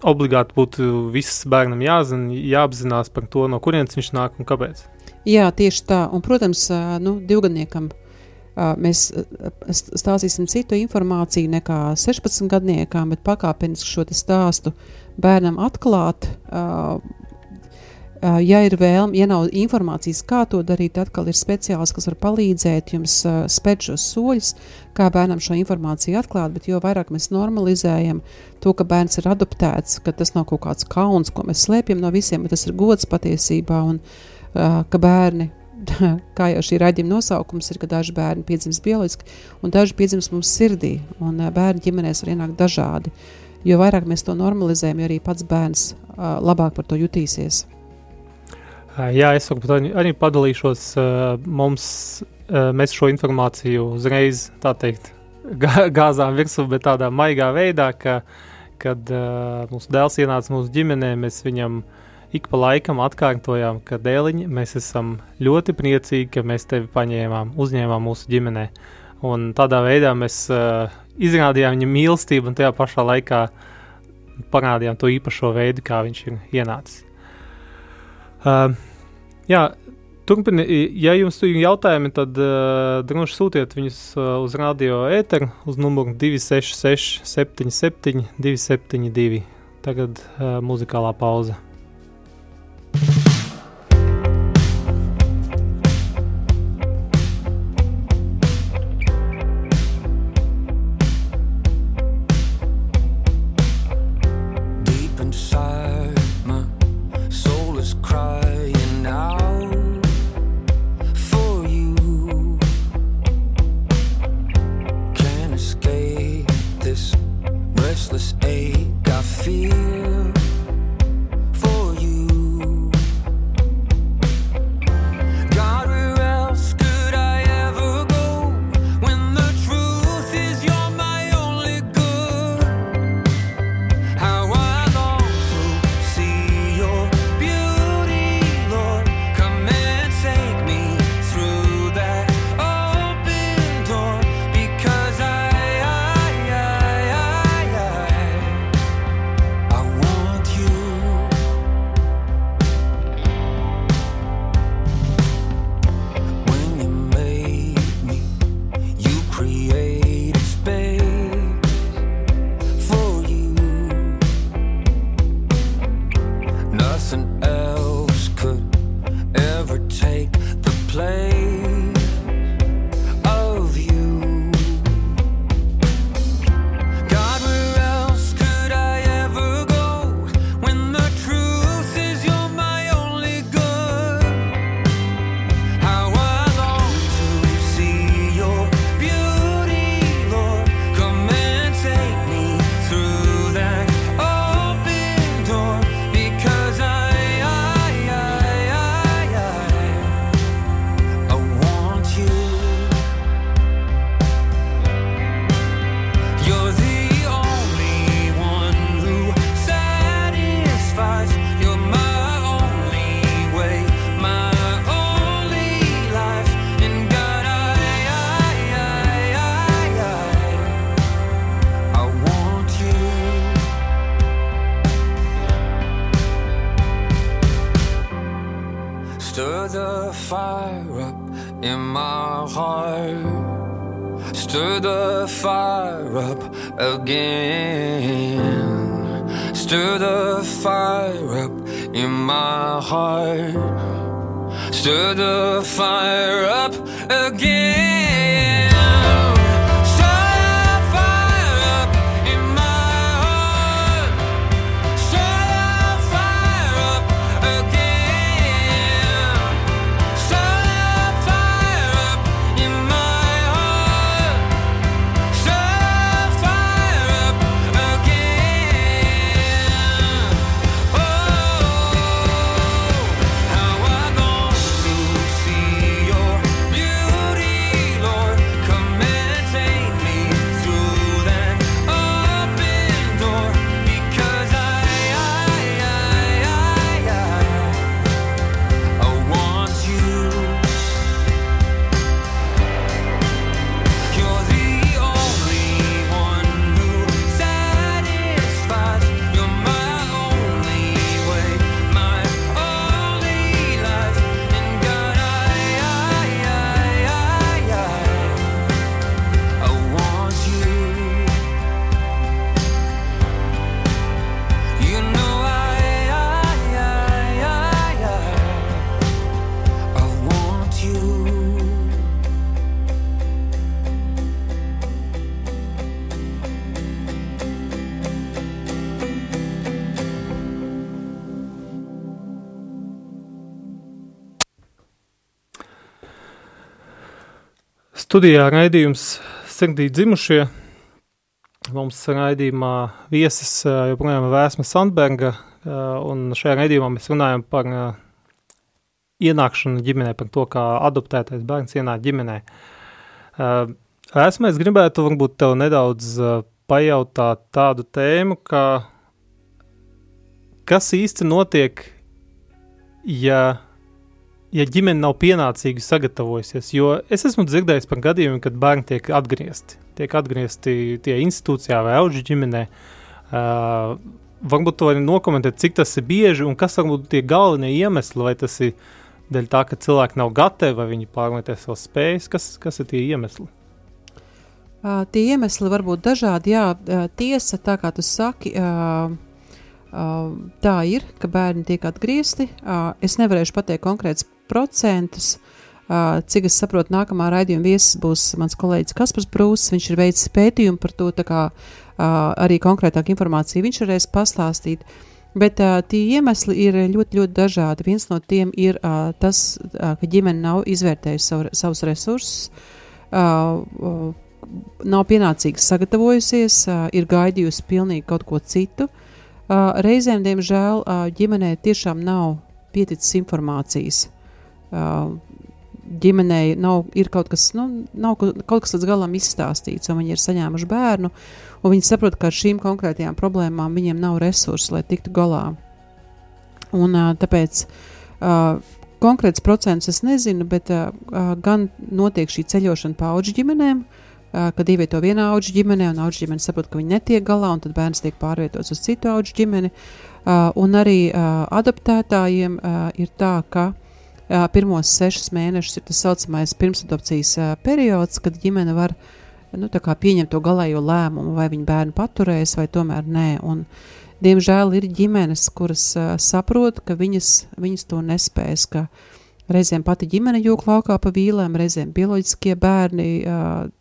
obligāti būtu viss bērnam jāzina, jāapzinās par to, no kurienes viņš nāk un kāpēc. Jā, tieši tā. Un, protams, nu, divgadniekam mēs stāstīsim citu informāciju nekā 16 gadniekam, bet pakāpeniski šo stāstu bērnam atklāt. Ja ir vēlme, ja nav informācijas, kā to darīt, tad atkal ir speciālists, kas var palīdzēt jums spērt šos soļus, kā bērnam šo informāciju atklāt. Bet jo vairāk mēs normalizējam to, ka bērns ir adoptēts, ka tas nav kaut kāds kauns, ko mēs slēpjam no visiem, bet tas ir gods patiesībā. Un, ka bērni, kā jau šī raidījuma nosaukums ir, ka daži bērni piedzimst bioloģiski, un daži piedzimst mums sirdī, un bērni ģimenēs var ienākt dažādi. Jo vairāk mēs to normalizējam, jo arī pats bērns labāk par to jutīsies. Jā, es varbūt arī, arī padalīšos. Mums, mēs šo informāciju uzreiz, tā teikt, gā- gāzām virsū, bet tādā maigā veidā, ka, kad mūsu dēls ienāca mūsu ģimenē, mēs viņam ik pa laikam atkārtojām, ka dēliņi, mēs esam ļoti priecīgi, ka mēs tevi paņēmām, uzņēmām mūsu ģimenē. Un tādā veidā mēs izrādījām viņam mīlestību un tajā pašā laikā parādījām to īpašo veidu, kā viņš ir ienācis. Uh, jā, turpini, ja jums ir jautājumi, tad uh, droši sūtiet viņus uh, uz radio ēteru uz numuru 266 77 272. Tagad uh, muzikālā pauze. Studijā raidījums Sirdī dzimušie. Mums raidījumā viesis joprojām ir Vēsma Sandberga, un šajā raidījumā mēs runājam par ienākšanu ģimenē, par to, kā adoptētais bērns ienāk ģimenē. Vēsma, es gribētu varbūt tev nedaudz pajautāt tādu tēmu, kā kas īsti notiek, ja ja ģimene nav pienācīgi sagatavojusies. Jo es esmu dzirdējis par gadījumiem, kad bērni tiek atgriezti. Tiek atgriezti tie institūcijā vai auģu ģimenē. Uh, varbūt to var nokomentēt, cik tas ir bieži un kas varbūt tie galvenie iemesli, vai tas ir dēļ tā, ka cilvēki nav gatavi, vai viņi pārmetē savas spējas, kas, kas ir tie iemesli. Uh, tie iemesli var būt dažādi. Jā, uh, tiesa, tā kā tu saki, uh, uh, tā ir, ka bērni tiek atgriezti. Uh, es nevarēšu pateikt konkrēts procentus. Uh, cik es saprotu, nākamā raidījuma viesis būs mans kolēģis Kaspars Brūss. Viņš ir veicis pētījumu par to, kā uh, arī konkrētāk informāciju viņš varēs pastāstīt. Bet uh, tie iemesli ir ļoti, ļoti dažādi. Viens no tiem ir uh, tas, uh, ka ģimene nav izvērtējusi savu, savus resursus. Uh, uh, nav pienācīgi sagatavojusies, uh, ir gaidījusi pilnīgi kaut ko citu. Uh, reizēm, diemžēl, uh, ģimenē tiešām nav pieticis informācijas. Ģimenei nav ir kaut kas, nu, nav kaut kas līdz galam izstāstīts, un viņi ir saņēmuši bērnu, un viņi saprot, ka ar šīm konkrētajām problēmām viņiem nav resursi, lai tiktu galā. Un, tāpēc konkrēts procents es nezinu, bet gan notiek šī ceļošana pa auģu ģimenēm, kad ievieto vienā auģu ģimenē, un auģu ģimene saprot, ka viņi netiek galā, un tad bērns tiek pārvietots uz citu auģu ģimeni. Uh, un arī uh, adaptētājiem uh, ir tā, ka pirmos sešus mēnešus ir tas saucamais pirmsadopcijas periods, kad ģimene var nu, pieņemt to galējo lēmumu, vai viņa bērnu paturēs, vai tomēr nē. Un, diemžēl ir ģimenes, kuras saprot, ka viņas, viņas to nespēs. Reizēm pati ģimene jūg laukā pa vīlēm, reizēm bioloģiskie bērni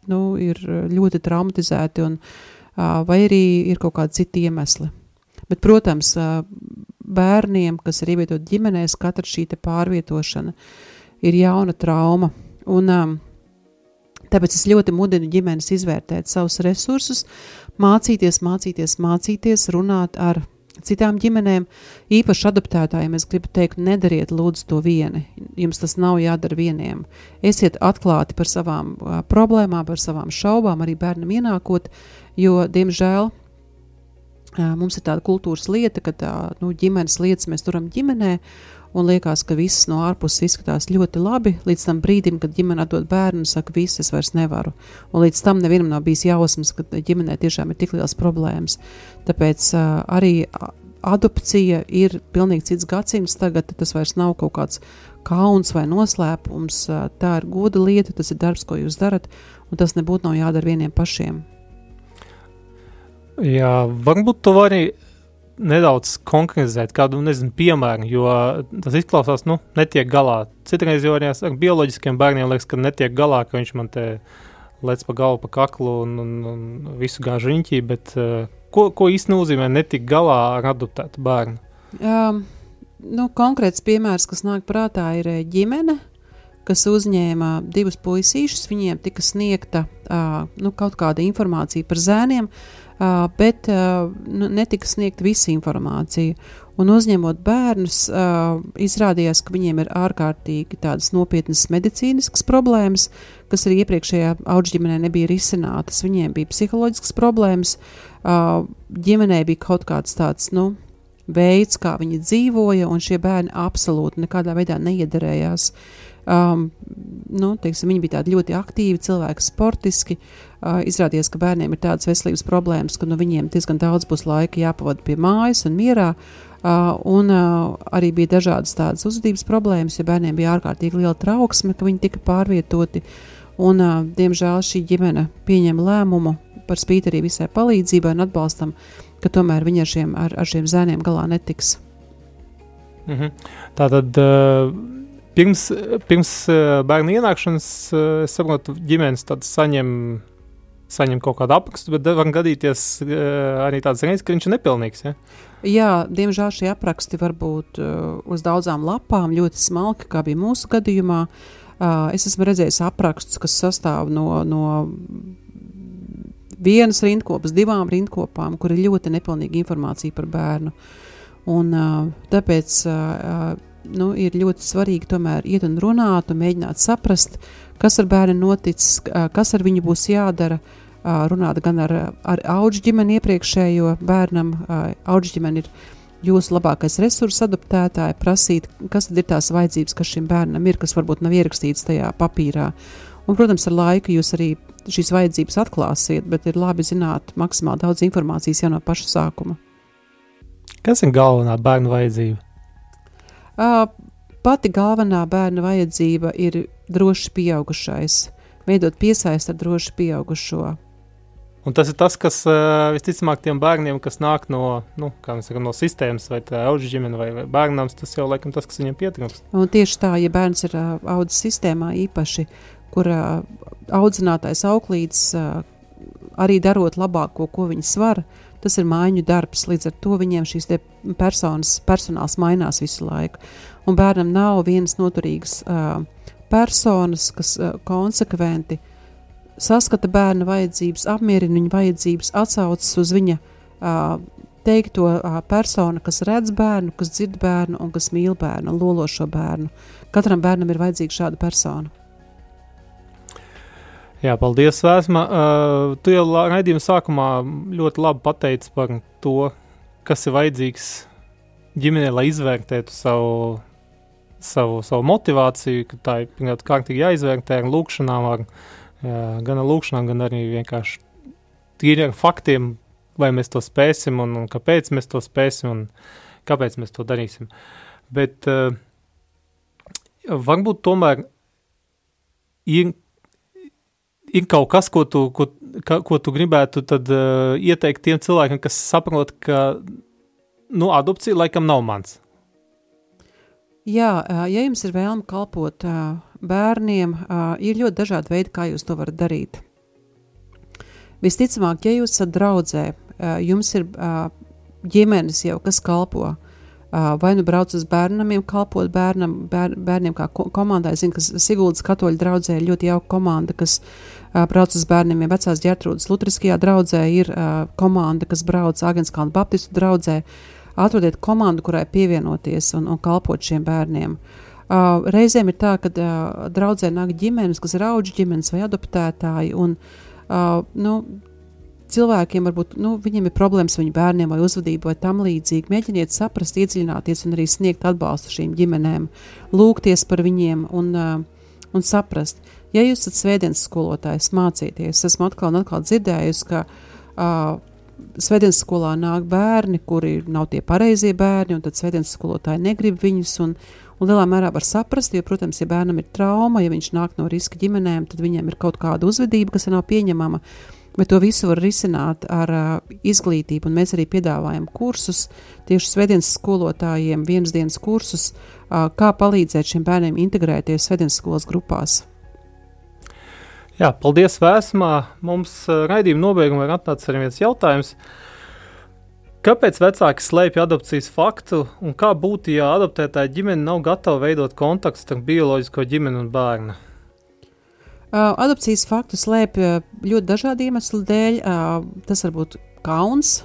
nu, ir ļoti traumatizēti, un, vai arī ir kaut kādi citi iemesli. Bet, protams, bērniem, kas ir ievietoti ģimenēs, katra šī pārvietošana ir jauna trauma. Un, Tāpēc es ļoti mudinu ģimenes izvērtēt savus resursus, mācīties, mācīties, mācīties, runāt ar citām ģimenēm, īpaši adaptētājiem. Es gribu teikt, nedariet lūdzu to vieni. Jums tas nav jādara vieniem. Esiet atklāti par savām problēmām, par savām šaubām, arī bērnam ienākot, jo, diemžēl, mums ir tāda kultūras lieta, ka tā, nu, ģimenes lietas mēs turam ģimenē, un liekas, ka viss no ārpuses izskatās ļoti labi, līdz tam brīdim, kad ģimene atdod bērnu saka, viss es vairs nevaru. Un līdz tam nevienam nav bijis jausmas, ka ģimenē tiešām ir tik liels problēmas. Tāpēc uh, arī adopcija ir pilnīgi cits gadsimts. Tagad tas vairs nav kaut kāds kauns vai noslēpums. Uh, tā ir goda lieta, tas ir darbs, ko jūs darat, un tas nebūtu nav jādara vieniem pašiem. Jā, varbūt tu vari nedaudz konkretizēt kādu, nezinu, piemēru, jo tas izklausās, nu, netiek galā. Citreiz jau arī ar bioloģiskiem bērniem liekas, ka netiek galā, ka viņš man te lec pa galvu, pa kaklu un, un, un visu gāžu riņķī, bet uh, ko, ko īsti nozīmē netikt galā ar adoptētu bērnu? Um, nu, konkrēts piemērs, kas nāk prātā, ir eh, ģimene, kas uzņēma divus puisīšus. Viņiem tika sniegta uh, nu, kaut kāda informācija par zēniem, uh, bet uh, nu, netika sniegta visa informācija. Un uzņemot bērnus, uh, izrādījās, ka viņiem ir ārkārtīgi tādas nopietnas medicīniskas problēmas, kas arī iepriekšējā audžģimenē nebija risinātas. Viņiem bija psiholoģiskas problēmas, uh, ģimenē bija kaut kāds tāds, nu, veids, kā viņi dzīvoja, un šie bērni absolūti nekādā veidā neiederējās. Um, nu, teiksim, viņi bija ļoti aktīvi, cilvēki, sportiski. Uh, izrādījās, ka bērniem ir tādas veselības problēmas, ka nu, viņiem diezgan daudz būs laika jāpavada pie mājas un mierā. Uh, un uh, arī bija dažādas tādas uzvedības problēmas, jo bērniem bija ārkārtīgi liela trauksme, ka viņi tika pārvietoti. Un, uh, diemžēl šī ģimene pieņēma lēmumu par spīti arī visai palīdzībai un atbalstam, ka tomēr viņi ar šiem, ar, ar šiem zēniem galā netiks. Mhm. Tā tad uh, pirms, pirms uh, bērnu ienākšanas, uh, es saprotu, ģimenes saņem, saņem kaut kādu aprakstu, bet var gadīties uh, arī tāds reizes, ka viņš ir nepilnīgs. Ja? Jā, diemžēl šie apraksti var būt uz daudzām lapām, ļoti smalki, kā bija mūsu gadījumā. Es esmu redzējis aprakstus, kas sastāv no, no vienas rindkopas, divām rindkopām, kur ir ļoti nepilnīga informācija par bērnu. Un, tāpēc nu, ir ļoti svarīgi tomēr iet un runāt, un mēģināt saprast, kas ar bērnu noticis, kas ar viņu būs jādara. Runāt gan ar, ar augu ģimeni iepriekšējo bērnam. Augu ģimene ir jūsu labākais resursu adaptētāji, prasīt, kas tad ir tās vajadzības, kas šim bērnam ir, kas varbūt nav ierakstīts tajā papīrā. Un, protams, ar laiku jūs arī šīs vajadzības atklāsiet, bet ir labi zināt maksimāli daudz informācijas jau no paša sākuma. Kas ir galvenā bērnu vajadzība? Uh, pati galvenā bērna vajadzība ir drošs pieaugušais, veidot piesaisti ar drošu pieaugušo. Un tas ir tas, kas uh, visticamāk tiem bērniem, kas nāk no, nu, saka, no sistēmas, vai tā auga ģimene, vai, vai bērnam, tas jau laikam tas, kas viņiem pietrūkst. Un tieši tā, ja bērns ir uh, audzis sistēmā īpaši, kur uh, audzinātais auklītis uh, arī darot labāko, ko viņas var, tas ir mājiņu darbs. Līdz ar to viņiem šīs personas, personāls mainās visu laiku. Un bērnam nav vienas noturīgas uh, personas, kas uh, konsekventi saskata bērna vajadzības, apmierina viņa vajadzības, atsaucas uz viņa uh, teikto uh, personu, kas redz bērnu, kas dzird bērnu un kas mīl bērnu un lolo šo bērnu. Katram bērnam ir vajadzīga šāda persona. Jā, paldies, Vēsma. Uh, tu jau raidījuma sākumā ļoti labi pateici par to, kas ir vajadzīgs ģimenei, lai izvērtētu savu, savu, savu motivāciju, ka tā ir pirmkārt kārtīgi jāizvērtē ar lūkšanām, ar, jā, gan ar lūkšanām, gan arī vienkārši tīri ar faktiem, vai mēs to spēsim un, un kāpēc mēs to spēsim un kāpēc mēs to darīsim. Bet uh, varbūt tomēr ir ir kaut kas, ko tu, ko, ka, ko tu gribētu tad, uh, ieteikt tiem cilvēkiem, kas saprot, ka nu, adopcija laikam nav mans. Jā, ā, ja jums ir vēlme kalpot ā, bērniem, ir ļoti dažādi veidi, kā jūs to varat darīt. Visticamāk, ja jūs esat draudzē, jums ir ģimenes jau, kas kalpo, vai nu brauc uz bērnamiem, kalpot bērnam, bēr, bērniem kā ko, komandai. Es zinu, ka Siguldas katoļu draudzē ir ļoti jauka komanda, kas ā, brauc uz bērniem. Ja vecās ģertrūdas Lutriskajā draudzē ir ā, komanda, kas brauc Agenskalnu Baptistu draudzē. Atrodiet komandu, kurai pievienoties un, un kalpot šiem bērniem. Uh, reizēm ir tā, ka uh, draudzē nāk ģimenes, kas ir auga ģimenes vai adoptētāji. Un, uh, nu, cilvēkiem varbūt nu, viņiem ir problēmas viņu bērniem vai uzvedību vai tam līdzīgi. Mēģiniet saprast, iedziļināties un arī sniegt atbalstu šīm ģimenēm, lūgties par viņiem un, uh, un saprast. Ja jūs esat svētdienas skolotājs, mācīties, esmu atkal un atkal dzirdējusi, ka uh, Svētdienas skolā nāk bērni, kuri nav tie pareizie bērni, un tad svētdienas skolotāji negrib viņus. Un, un lielā mērā var saprast, jo, protams, ja bērnam ir trauma, ja viņš nāk no riska ģimenēm, tad viņam ir kaut kāda uzvedība, kas nav pieņemama. Bet to visu var risināt ar uh, izglītību, un mēs arī piedāvājam kursus tieši svētdienas skolotājiem, vienas dienas kursus, uh, kā palīdzēt šiem bērniem integrēties svētdienas skolas grupās. Jā, paldies vēsmā. Mums uh, raidījuma nobeigumā ir atnācis arī viens jautājums. Kāpēc vecāki slēpj adopcijas faktu un kā būtu, ja adoptētāja ģimene nav gatava veidot kontaktu starp bioloģisko ģimeni un bērnu? Adopcijas faktu slēpj ļoti dažādu iemeslu dēļ. Tas var būt kauns,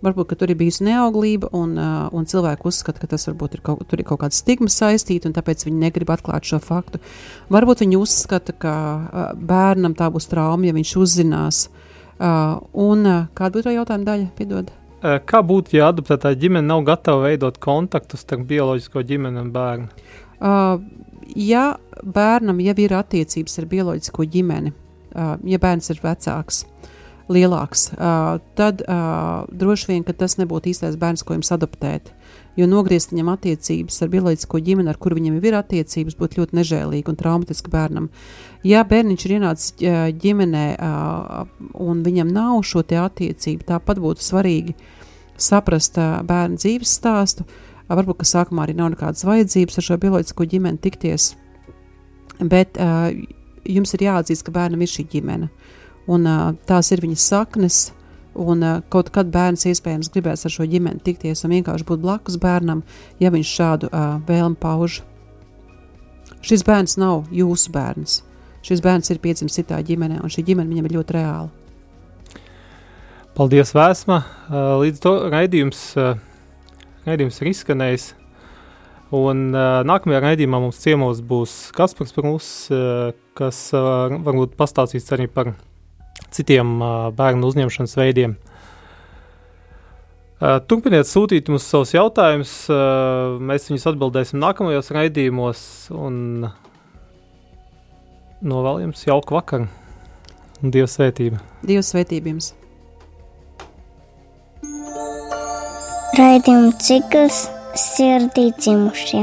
varbūt tur ir bijusi neauglība, un, un cilvēki uzskata, ka tas varbūt ir kaut, ir kaut kāda stigma saistīta, un tāpēc viņi negrib atklāt šo faktu. Varbūt viņi uzskata, ka bērnam tā būs trauma, ja viņš uzzinās. Un kāda būtu tā jautājuma daļa? Piedod. Kā būtu, ja adoptētāja ģimene nav gatava veidot kontaktu starp bioloģisko ģimeni un bērnu? Uh, ja bērnam jau ir attiecības ar bioloģisko ģimeni, ja bērns ir vecāks, lielāks, tad droši vien tas nebūtu īstais bērns, ko jums adoptēt. Jo nogriezt viņam attiecības ar bioloģisko ģimeni, ar kuru viņam ir attiecības, būtu ļoti nežēlīgi un traumatiski bērnam. Ja bērniņš ir ienācis ģimenē un viņam nav šo attiecību, tāpat būtu svarīgi saprast bērnu dzīves stāstu. Varbūt, ka sākumā arī nav nekādas vajadzības ar šo bioloģisko ģimeni tikties, bet uh, jums ir jāatzīst, ka bērnam ir šī ģimene. Un, uh, tās ir viņas saknes, un uh, kaut kad bērns iespējams gribēs ar šo ģimeni tikties un vienkārši būt blakus bērnam, ja viņš šādu uh, vēlmu pauž. Šis bērns nav jūsu bērns. Šis bērns ir piedzimis citā ģimenē, un šī ģimene viņam ir ļoti reāla. Paldies, Vēsma. Līdz to raidījums, raidījums ir izskanējis. Un uh, nākamajā raidījumā mums ciemos būs Kaspars Prūs, uh, kas uh, varbūt pastāstīs arī par citiem uh, bērnu uzņemšanas veidiem. Uh, turpiniet sūtīt mums savus jautājumus, uh, mēs viņus atbildēsim nākamajos raidījumos novēl jums jauku vakaru un Dieva svētību. Dieva svētība jums! Raidījuma cikls sirdī dzimušie.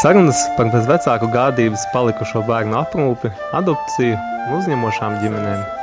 Sarunas par bezvecāku gādības palikušo bērnu aprūpi, adopciju un uzņemošām ģimenēm.